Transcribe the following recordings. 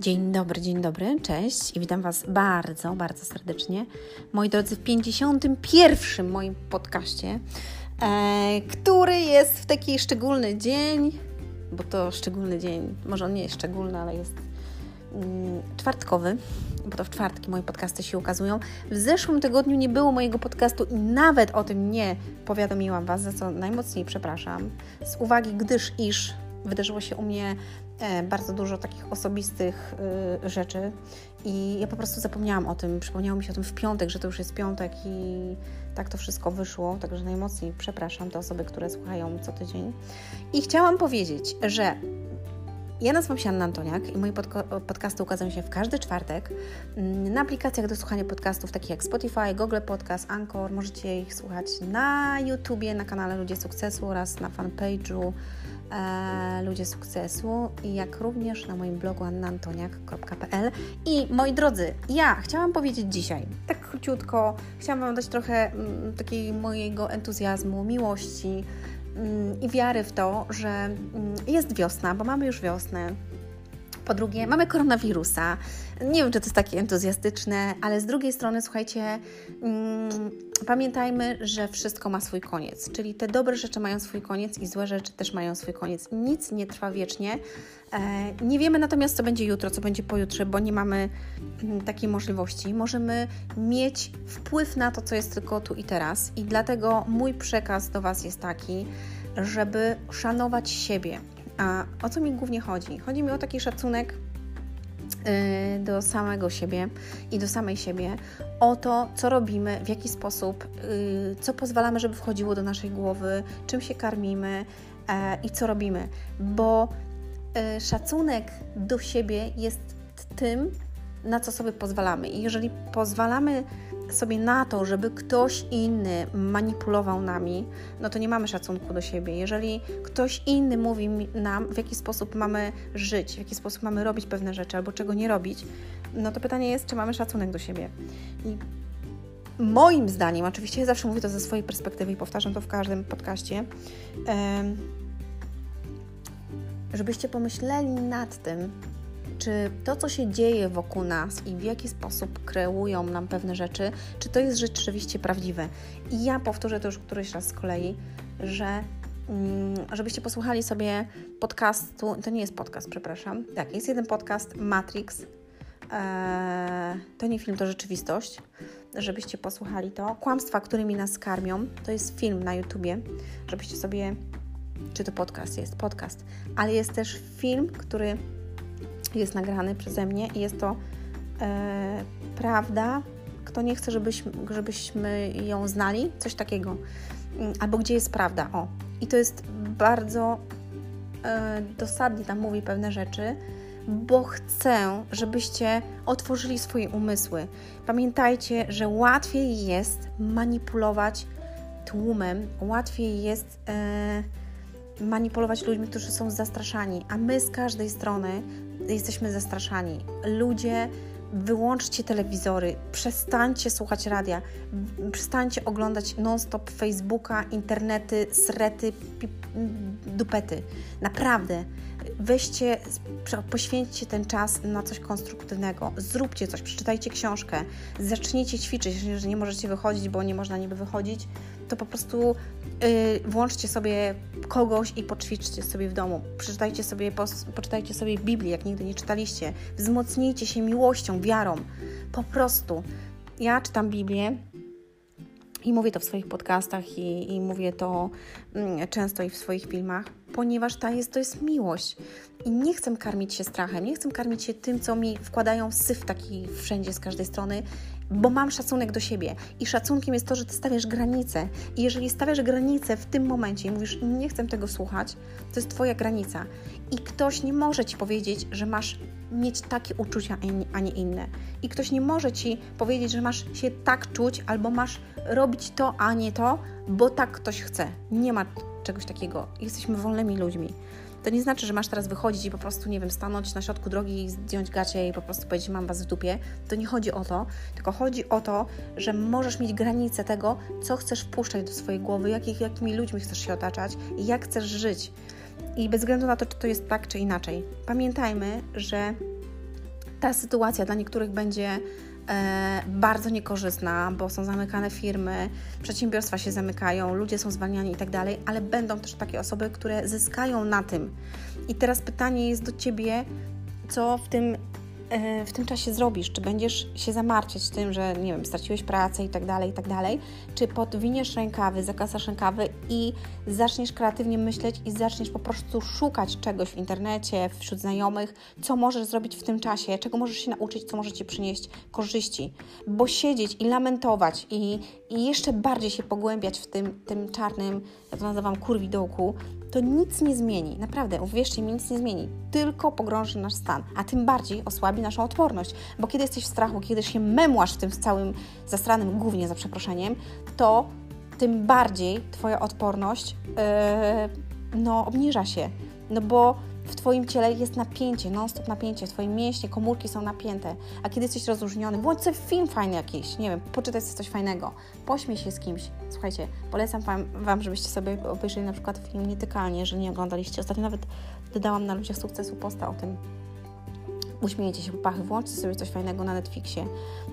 Dzień dobry, dzień dobry, cześć i witam Was bardzo, bardzo serdecznie, moi drodzy, w 51. moim podcaście, e, który jest w taki szczególny dzień, bo to szczególny dzień, może on nie jest szczególny, ale jest mm, czwartkowy, bo to w czwartki moje podcasty się ukazują. W zeszłym tygodniu nie było mojego podcastu i nawet o tym nie powiadomiłam Was, za co najmocniej przepraszam, z uwagi, gdyż iż wydarzyło się u mnie e, bardzo dużo takich osobistych y, rzeczy i ja po prostu zapomniałam o tym. Przypomniało mi się o tym w piątek, że to już jest piątek i tak to wszystko wyszło, także najmocniej przepraszam te osoby, które słuchają co tydzień. I chciałam powiedzieć, że ja nazywam się Anna Antoniak i moje podcasty ukazują się w każdy czwartek mm, na aplikacjach do słuchania podcastów takich jak Spotify, Google Podcast, Anchor. Możecie ich słuchać na YouTubie, na kanale Ludzie Sukcesu oraz na fanpage'u e, Ludzie Sukcesu, jak również na moim blogu annantoniak.pl. I moi drodzy, ja chciałam powiedzieć dzisiaj, tak króciutko, chciałam Wam dać trochę mm, takiego mojego entuzjazmu, miłości mm, i wiary w to, że mm, jest wiosna, bo mamy już wiosnę, po drugie, mamy koronawirusa. Nie wiem, czy to jest takie entuzjastyczne, ale z drugiej strony, słuchajcie, mm, pamiętajmy, że wszystko ma swój koniec. Czyli te dobre rzeczy mają swój koniec i złe rzeczy też mają swój koniec. Nic nie trwa wiecznie. E, nie wiemy natomiast, co będzie jutro, co będzie pojutrze, bo nie mamy mm, takiej możliwości. Możemy mieć wpływ na to, co jest tylko tu i teraz. I dlatego mój przekaz do Was jest taki, żeby szanować siebie, a o co mi głównie chodzi? Chodzi mi o taki szacunek y, do samego siebie i do samej siebie, o to, co robimy, w jaki sposób, y, co pozwalamy, żeby wchodziło do naszej głowy, czym się karmimy e, i co robimy, bo y, szacunek do siebie jest tym, na co sobie pozwalamy. I jeżeli pozwalamy sobie na to, żeby ktoś inny manipulował nami, no to nie mamy szacunku do siebie. Jeżeli ktoś inny mówi nam, w jaki sposób mamy żyć, w jaki sposób mamy robić pewne rzeczy albo czego nie robić, no to pytanie jest, czy mamy szacunek do siebie. I moim zdaniem, oczywiście ja zawsze mówię to ze swojej perspektywy i powtarzam to w każdym podcaście, żebyście pomyśleli nad tym, czy to, co się dzieje wokół nas i w jaki sposób kreują nam pewne rzeczy, czy to jest rzeczywiście prawdziwe. I ja powtórzę to już któryś raz z kolei, że mm, żebyście posłuchali sobie podcastu, to nie jest podcast, przepraszam, tak, jest jeden podcast, Matrix, eee, to nie film, to rzeczywistość, żebyście posłuchali to. Kłamstwa, którymi nas karmią, to jest film na YouTubie, żebyście sobie, czy to podcast jest, podcast, ale jest też film, który jest nagrany przeze mnie i jest to e, prawda. Kto nie chce, żebyśmy, żebyśmy ją znali, coś takiego. Mm, albo gdzie jest prawda, o. I to jest bardzo e, dosadnie tam mówi pewne rzeczy, bo chcę, żebyście otworzyli swoje umysły. Pamiętajcie, że łatwiej jest manipulować tłumem, łatwiej jest e, manipulować ludźmi, którzy są zastraszani, a my z każdej strony jesteśmy zastraszani. Ludzie, wyłączcie telewizory, przestańcie słuchać radia, przestańcie oglądać non-stop Facebooka, internety, srety, dupety. Naprawdę. Weźcie, poświęćcie ten czas na coś konstruktywnego. Zróbcie coś, przeczytajcie książkę, zacznijcie ćwiczyć, jeżeli nie możecie wychodzić, bo nie można niby wychodzić, to po prostu yy, włączcie sobie kogoś i poćwiczcie sobie w domu. Przeczytajcie sobie, poczytajcie sobie Biblię, jak nigdy nie czytaliście. Wzmocnijcie się miłością, wiarą. Po prostu. Ja czytam Biblię i mówię to w swoich podcastach i, i mówię to mm, często i w swoich filmach, ponieważ ta jest, to jest miłość. I nie chcę karmić się strachem, nie chcę karmić się tym, co mi wkładają syf taki wszędzie z każdej strony bo mam szacunek do siebie. I szacunkiem jest to, że ty stawiasz granice. I jeżeli stawiasz granice w tym momencie i mówisz, nie chcę tego słuchać, to jest Twoja granica. I ktoś nie może ci powiedzieć, że masz mieć takie uczucia, a nie inne. I ktoś nie może ci powiedzieć, że masz się tak czuć, albo masz robić to, a nie to, bo tak ktoś chce. Nie ma czegoś takiego. Jesteśmy wolnymi ludźmi. To nie znaczy, że masz teraz wychodzić i po prostu, nie wiem, stanąć na środku drogi i zdjąć gacie i po prostu powiedzieć, mam was w dupie. To nie chodzi o to, tylko chodzi o to, że możesz mieć granice tego, co chcesz wpuszczać do swojej głowy, jakich, jakimi ludźmi chcesz się otaczać i jak chcesz żyć. I bez względu na to, czy to jest tak, czy inaczej. Pamiętajmy, że ta sytuacja dla niektórych będzie bardzo niekorzystna, bo są zamykane firmy, przedsiębiorstwa się zamykają, ludzie są zwalniani i tak ale będą też takie osoby, które zyskają na tym. I teraz pytanie jest do Ciebie, co w tym E, w tym czasie zrobisz? Czy będziesz się zamartwiać tym, że nie wiem, straciłeś pracę i tak dalej, i tak dalej? Czy podwiniesz rękawy, zakasasz rękawy i zaczniesz kreatywnie myśleć i zaczniesz po prostu szukać czegoś w internecie, wśród znajomych, co możesz zrobić w tym czasie, czego możesz się nauczyć, co może Ci przynieść korzyści? Bo siedzieć i lamentować i, i jeszcze bardziej się pogłębiać w tym, tym czarnym, ja to nazywam kurwidołku, to nic nie zmieni. Naprawdę, uwierzcie mi, nic nie zmieni. Tylko pogrąży nasz stan, a tym bardziej osłabi naszą odporność. Bo kiedy jesteś w strachu, kiedy się memłasz w tym całym zasranym głównie za przeproszeniem, to tym bardziej Twoja odporność yy, no, obniża się. No bo w Twoim ciele jest napięcie, non-stop napięcie, Twoje mięśnie, komórki są napięte, a kiedy jesteś rozluźniony, włącz sobie film fajny jakiś, nie wiem, poczytaj sobie coś fajnego, pośmiej się z kimś. Słuchajcie, polecam Wam, wam żebyście sobie obejrzeli na przykład film Nietykalnie, jeżeli nie oglądaliście. Ostatnio nawet dodałam na Ludziach Sukcesu posta o tym, uśmiejcie się pachy, włączcie sobie coś fajnego na Netflixie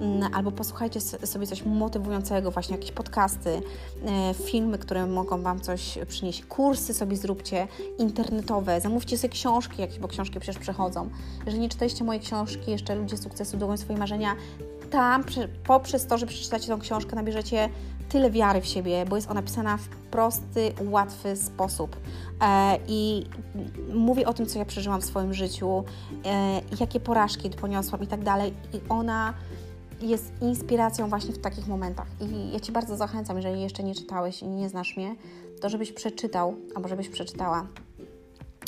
mm, albo posłuchajcie sobie coś motywującego, właśnie jakieś podcasty, e, filmy, które mogą Wam coś przynieść, kursy sobie zróbcie internetowe, zamówcie sobie książki jakieś, bo książki przecież przechodzą. Jeżeli nie czytaliście mojej książki, jeszcze Ludzie Sukcesu, Długą Swoje Marzenia, tam poprzez to, że przeczytacie tą książkę, nabierzecie tyle wiary w siebie, bo jest ona pisana w prosty, łatwy sposób. E, I mówię o tym, co ja przeżyłam w swoim życiu, e, jakie porażki poniosłam i tak dalej. I ona jest inspiracją właśnie w takich momentach. I ja Ci bardzo zachęcam, jeżeli jeszcze nie czytałeś i nie znasz mnie, to żebyś przeczytał albo żebyś przeczytała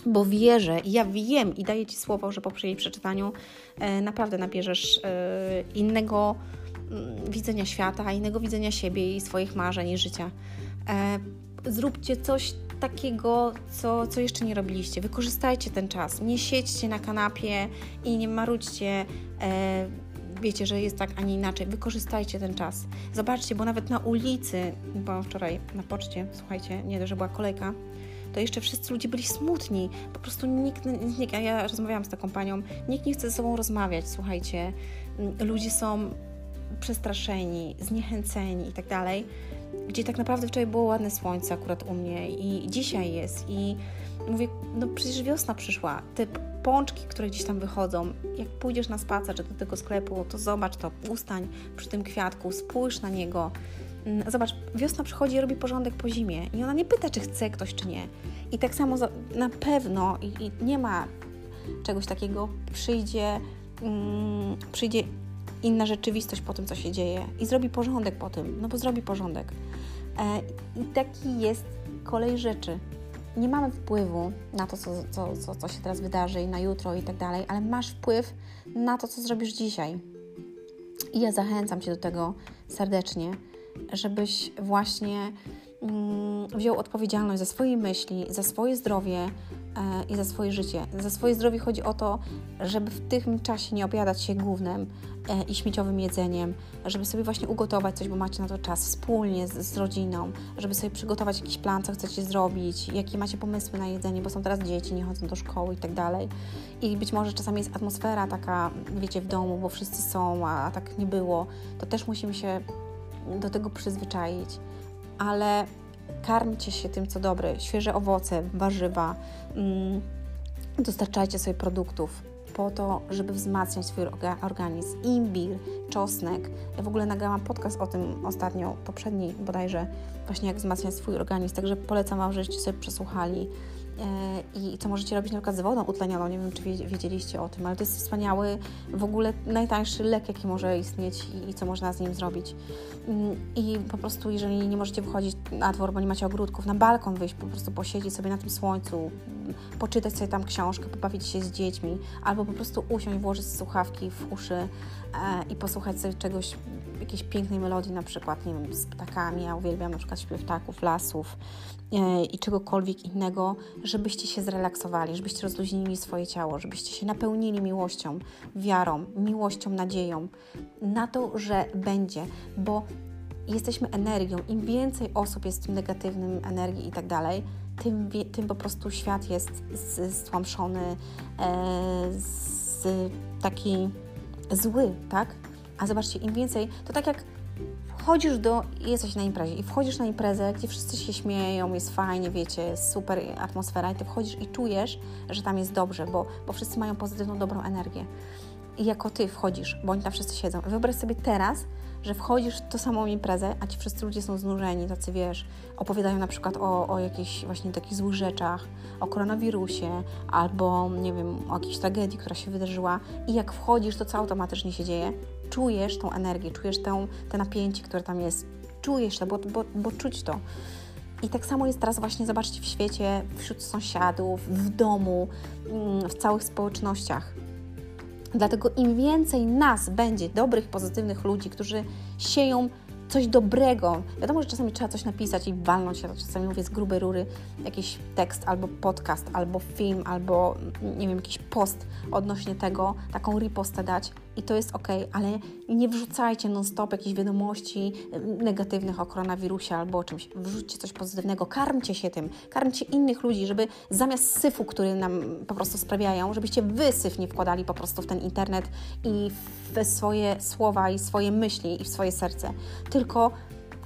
bo wierzę ja wiem i daję Ci słowo, że po jej przeczytaniu e, naprawdę nabierzesz e, innego widzenia świata, innego widzenia siebie i swoich marzeń i życia. E, zróbcie coś takiego, co, co jeszcze nie robiliście. Wykorzystajcie ten czas. Nie siedźcie na kanapie i nie marudźcie. E, wiecie, że jest tak, a nie inaczej. Wykorzystajcie ten czas. Zobaczcie, bo nawet na ulicy, bo wczoraj na poczcie, słuchajcie, nie dość, że była kolejka, to jeszcze wszyscy ludzie byli smutni. Po prostu nikt, nikt, a ja rozmawiałam z taką panią, nikt nie chce ze sobą rozmawiać, słuchajcie. Ludzie są przestraszeni, zniechęceni i tak. Gdzie tak naprawdę wczoraj było ładne słońce akurat u mnie i dzisiaj jest i mówię, no przecież wiosna przyszła, te pączki, które gdzieś tam wychodzą, jak pójdziesz na spacer czy do tego sklepu, to zobacz to, ustań przy tym kwiatku, spójrz na niego, Mm, zobacz, wiosna przychodzi i robi porządek po zimie i ona nie pyta, czy chce ktoś, czy nie. I tak samo na pewno i, i nie ma czegoś takiego, przyjdzie, mm, przyjdzie inna rzeczywistość po tym, co się dzieje i zrobi porządek po tym, no bo zrobi porządek. E, I taki jest kolej rzeczy. Nie mamy wpływu na to, co, co, co, co się teraz wydarzy i na jutro i tak dalej, ale masz wpływ na to, co zrobisz dzisiaj. I ja zachęcam Cię do tego serdecznie żebyś właśnie mm, wziął odpowiedzialność za swoje myśli, za swoje zdrowie i za swoje życie. Za swoje zdrowie chodzi o to, żeby w tym czasie nie obiadać się głównym e, i śmieciowym jedzeniem, żeby sobie właśnie ugotować coś, bo macie na to czas wspólnie z, z rodziną, żeby sobie przygotować jakiś plan, co chcecie zrobić, jakie macie pomysły na jedzenie, bo są teraz dzieci, nie chodzą do szkoły i tak dalej. I być może czasami jest atmosfera taka, wiecie, w domu, bo wszyscy są, a, a tak nie było. To też musimy się do tego przyzwyczaić, ale karmcie się tym, co dobre, świeże owoce, warzywa, mm, dostarczajcie sobie produktów po to, żeby wzmacniać swój organizm. Imbir, czosnek. Ja w ogóle nagrałam podcast o tym ostatnio, poprzedni bodajże, właśnie jak wzmacniać swój organizm, także polecam Wam, żebyście sobie przesłuchali. E, i co możecie robić na przykład z wodą utlenioną. Nie wiem, czy wiedzieliście o tym, ale to jest wspaniały, w ogóle najtańszy lek, jaki może istnieć i, co można z nim zrobić. Mm, I po prostu, jeżeli nie możecie wychodzić na dwór, bo nie macie ogródków, na balkon wyjść, po prostu posiedzieć sobie na tym słońcu, mm, poczytać sobie tam książkę, pobawić się z dziećmi, albo po prostu usiąść, włożyć słuchawki w uszy e, i posłuchać sobie czegoś, jakiejś pięknej melodii, na przykład, nie wiem, z ptakami. Ja uwielbiam na przykład śpiew ptaków, lasów e, i czegokolwiek innego, żebyście się zrelaksowali, żebyście rozluźnili swoje ciało, żebyście się napełnili miłością, wiarą, miłością, nadzieją na to, że będzie, bo jesteśmy energią. Im więcej osób jest w tym negatywnym energii i tak dalej, tym, tym po prostu świat jest stłamszony, e, z taki zły, tak? A zobaczcie, im więcej, to tak jak wchodzisz do, jesteś na imprezie i wchodzisz na imprezę, gdzie wszyscy się śmieją, jest fajnie, wiecie, jest super atmosfera i ty wchodzisz i czujesz, że tam jest dobrze, bo, bo wszyscy mają pozytywną, dobrą energię. I jako ty wchodzisz, bo oni tam wszyscy siedzą. Wyobraź sobie teraz, że wchodzisz w tą samą imprezę, a ci wszyscy ludzie są znużeni, tacy wiesz, opowiadają na przykład o, o jakichś właśnie takich złych rzeczach, o koronawirusie, albo nie wiem, o jakiejś tragedii, która się wydarzyła i jak wchodzisz, to co automatycznie się dzieje? Czujesz tą energię, czujesz tę, te napięcie, które tam jest, czujesz to, bo, bo, bo czuć to. I tak samo jest teraz właśnie, zobaczcie, w świecie, wśród sąsiadów, w domu, mm, w całych społecznościach. Dlatego im więcej nas będzie, dobrych, pozytywnych ludzi, którzy sieją coś dobrego. Wiadomo, że czasami trzeba coś napisać i walnąć to czasami mówię z grubej rury, jakiś tekst albo podcast, albo film, albo nie wiem, jakiś post odnośnie tego, taką ripostę dać i to jest ok, ale nie wrzucajcie non-stop jakichś wiadomości negatywnych o koronawirusie albo o czymś. Wrzućcie coś pozytywnego, karmcie się tym, karmcie innych ludzi, żeby zamiast syfu, który nam po prostu sprawiają, żebyście wy syf nie wkładali po prostu w ten internet i w swoje słowa i swoje myśli i w swoje serce, tylko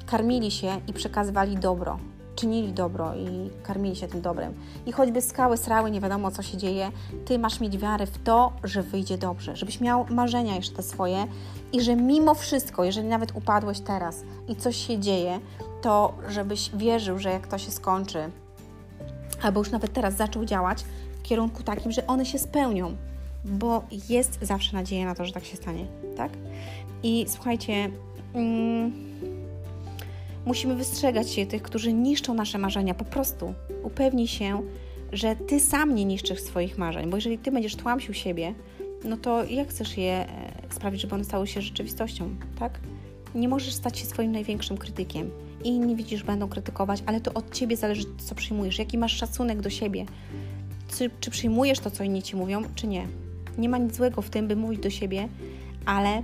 karmili się i przekazywali dobro czynili dobro i karmili się tym dobrem. I choćby skały srały, nie wiadomo co się dzieje, ty masz mieć wiarę w to, że wyjdzie dobrze, żebyś miał marzenia jeszcze te swoje i że mimo wszystko, jeżeli nawet upadłeś teraz i coś się dzieje, to żebyś wierzył, że jak to się skończy, albo już nawet teraz zaczął działać w kierunku takim, że one się spełnią, bo jest zawsze nadzieja na to, że tak się stanie, tak? I słuchajcie, mm, Musimy wystrzegać się tych, którzy niszczą nasze marzenia. Po prostu upewnij się, że ty sam nie niszczysz swoich marzeń, bo jeżeli ty będziesz tłamsił siebie, no to jak chcesz je e, sprawić, żeby one stały się rzeczywistością, tak? Nie możesz stać się swoim największym krytykiem. Inni widzisz, będą krytykować, ale to od ciebie zależy, co przyjmujesz, jaki masz szacunek do siebie. Czy, czy przyjmujesz to, co inni ci mówią, czy nie. Nie ma nic złego w tym, by mówić do siebie, ale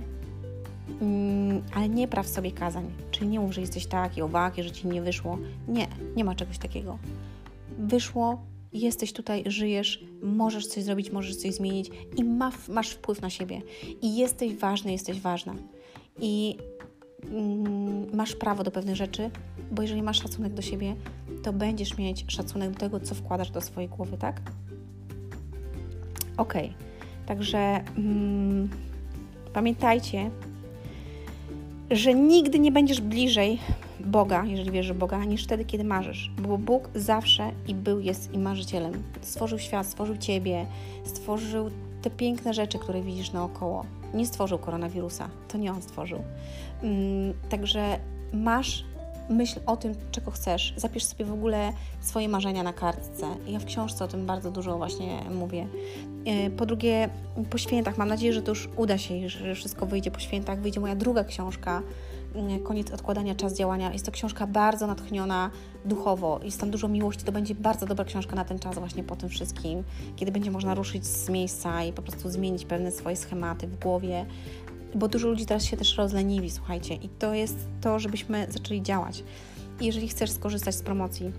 Mm, ale nie praw sobie kazań. Mów, że jesteś taki, owaki, że ci nie wyszło. Nie, nie ma czegoś takiego. Wyszło, jesteś tutaj, żyjesz, możesz coś zrobić, możesz coś zmienić i ma, masz wpływ na siebie. I jesteś ważny, jesteś ważna. I mm, masz prawo do pewnych rzeczy, bo jeżeli masz szacunek do siebie, to będziesz mieć szacunek do tego, co wkładasz do swojej głowy, tak? Ok, także mm, pamiętajcie, że nigdy nie będziesz bliżej Boga, jeżeli wierzysz w Boga, niż wtedy, kiedy marzysz. Bo Bóg zawsze i był, jest i marzycielem. Stworzył świat, stworzył Ciebie, stworzył te piękne rzeczy, które widzisz naokoło. Nie stworzył koronawirusa, to nie On stworzył. Mm, także masz myśl o tym, czego chcesz. Zapisz sobie w ogóle swoje marzenia na kartce. Ja w książce o tym bardzo dużo właśnie mówię. E, po drugie, po świętach, mam nadzieję, że to już uda się, że wszystko wyjdzie po świętach. Wyjdzie moja druga książka, mm, Koniec odkładania, czas działania. Jest to książka bardzo natchniona duchowo, jest tam dużo miłości. To będzie bardzo dobra książka na ten czas, właśnie po tym wszystkim, kiedy będzie można ruszyć z miejsca i po prostu zmienić pewne swoje schematy w głowie, bo dużo ludzi teraz się też rozleniwi, słuchajcie, i to jest to, żebyśmy zaczęli działać. Jeżeli chcesz skorzystać z promocji,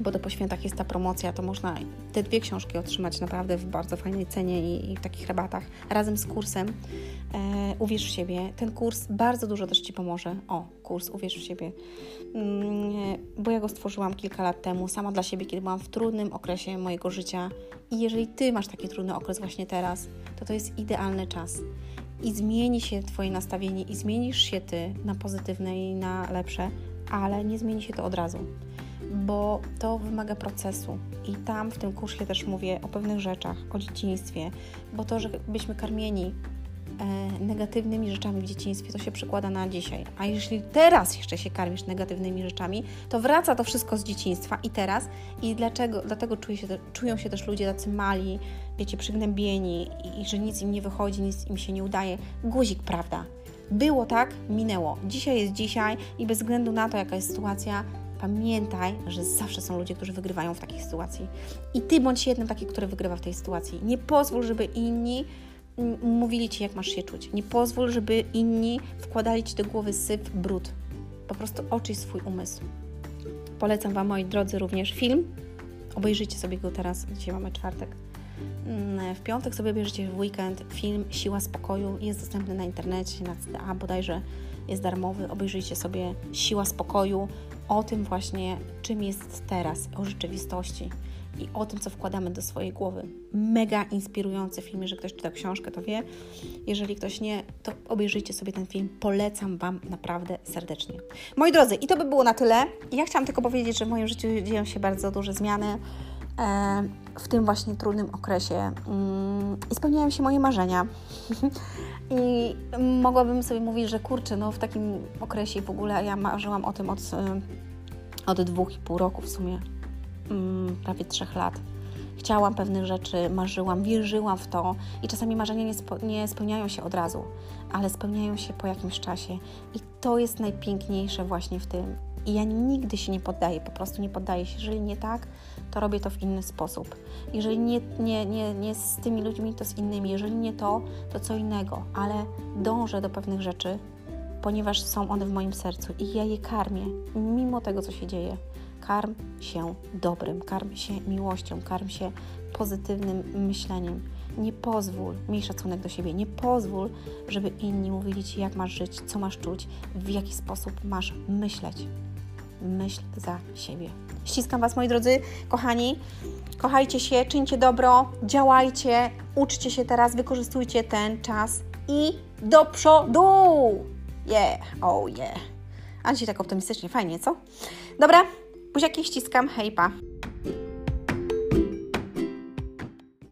bo to po świętach jest ta promocja, to można te dwie książki otrzymać naprawdę w bardzo fajnej cenie i, i w takich rabatach, razem z kursem e, Uwierz w siebie. Ten kurs bardzo dużo też Ci pomoże. O, kurs Uwierz w siebie, mm, bo ja go stworzyłam kilka lat temu, sama dla siebie, kiedy byłam w trudnym okresie mojego życia. I jeżeli Ty masz taki trudny okres właśnie teraz, to to jest idealny czas i zmieni się Twoje nastawienie i zmienisz się Ty na pozytywne i na lepsze, ale nie zmieni się to od razu, bo to wymaga procesu. I tam w tym kursie też mówię o pewnych rzeczach, o dzieciństwie, bo to, że byśmy karmieni negatywnymi rzeczami w dzieciństwie, to się przekłada na dzisiaj. A jeśli teraz jeszcze się karmisz negatywnymi rzeczami, to wraca to wszystko z dzieciństwa i teraz. I dlaczego, dlatego czuje się, czują się też ludzie tacy mali, wiecie, przygnębieni i, i że nic im nie wychodzi, nic im się nie udaje. Guzik, prawda? Było tak, minęło. Dzisiaj jest dzisiaj i bez względu na to, jaka jest sytuacja, pamiętaj, że zawsze są ludzie, którzy wygrywają w takiej sytuacji. I ty bądź jednym taki, który wygrywa w tej sytuacji. Nie pozwól, żeby inni mówili ci, jak masz się czuć. Nie pozwól, żeby inni wkładali ci do głowy syf, brud. Po prostu oczyść swój umysł. Polecam Wam, moi drodzy, również film. Obejrzyjcie sobie go teraz, dzisiaj mamy czwartek. mm, w piątek sobie bierzecie w weekend film Siła Spokoju. Jest dostępny na internecie, na CDA bodajże jest darmowy. Obejrzyjcie sobie Siła Spokoju o tym właśnie, czym jest teraz, o rzeczywistości i o tym, co wkładamy do swojej głowy. Mega inspirujący film, jeżeli ktoś czytał książkę, to wie. Jeżeli ktoś nie, to obejrzyjcie sobie ten film. Polecam Wam naprawdę serdecznie. Moi drodzy, i to by było na tyle. Ja chciałam tylko powiedzieć, że w moim życiu dzieją się bardzo duże zmiany w tym właśnie trudnym okresie mm, i spełniają się moje marzenia. I mogłabym sobie mówić, że kurczę, no w takim okresie w ogóle ja marzyłam o tym od, e, od dwóch i pół roku w sumie mm, prawie trzech lat. Chciałam pewnych rzeczy, marzyłam, wierzyłam w to i czasami marzenia nie, spo, nie spełniają się od razu, ale spełniają się po jakimś czasie i to jest najpiękniejsze właśnie w tym. I ja nigdy się nie poddaję, po prostu nie poddaję się. Jeżeli nie tak, to robię to w inny sposób. Jeżeli nie, nie, nie, nie z tymi ludźmi, to z innymi. Jeżeli nie to, to co innego, ale dążę do pewnych rzeczy, ponieważ są one w moim sercu i ja je karmię, mimo tego, co się dzieje. Karm się dobrym, karm się miłością, karm się pozytywnym myśleniem. Nie pozwól, miej szacunek do siebie, nie pozwól, żeby inni mówili Ci, jak masz żyć, co masz czuć, w jaki sposób masz myśleć. Myśl za siebie. Ściskam Was, moi drodzy, kochani. Kochajcie się, czyńcie dobro, działajcie, uczcie się teraz, wykorzystujcie ten czas i do przodu! Yeah, oh yeah. A dzisiaj tak optymistycznie, fajnie, co? Dobra, buziaki ściskam, hejpa.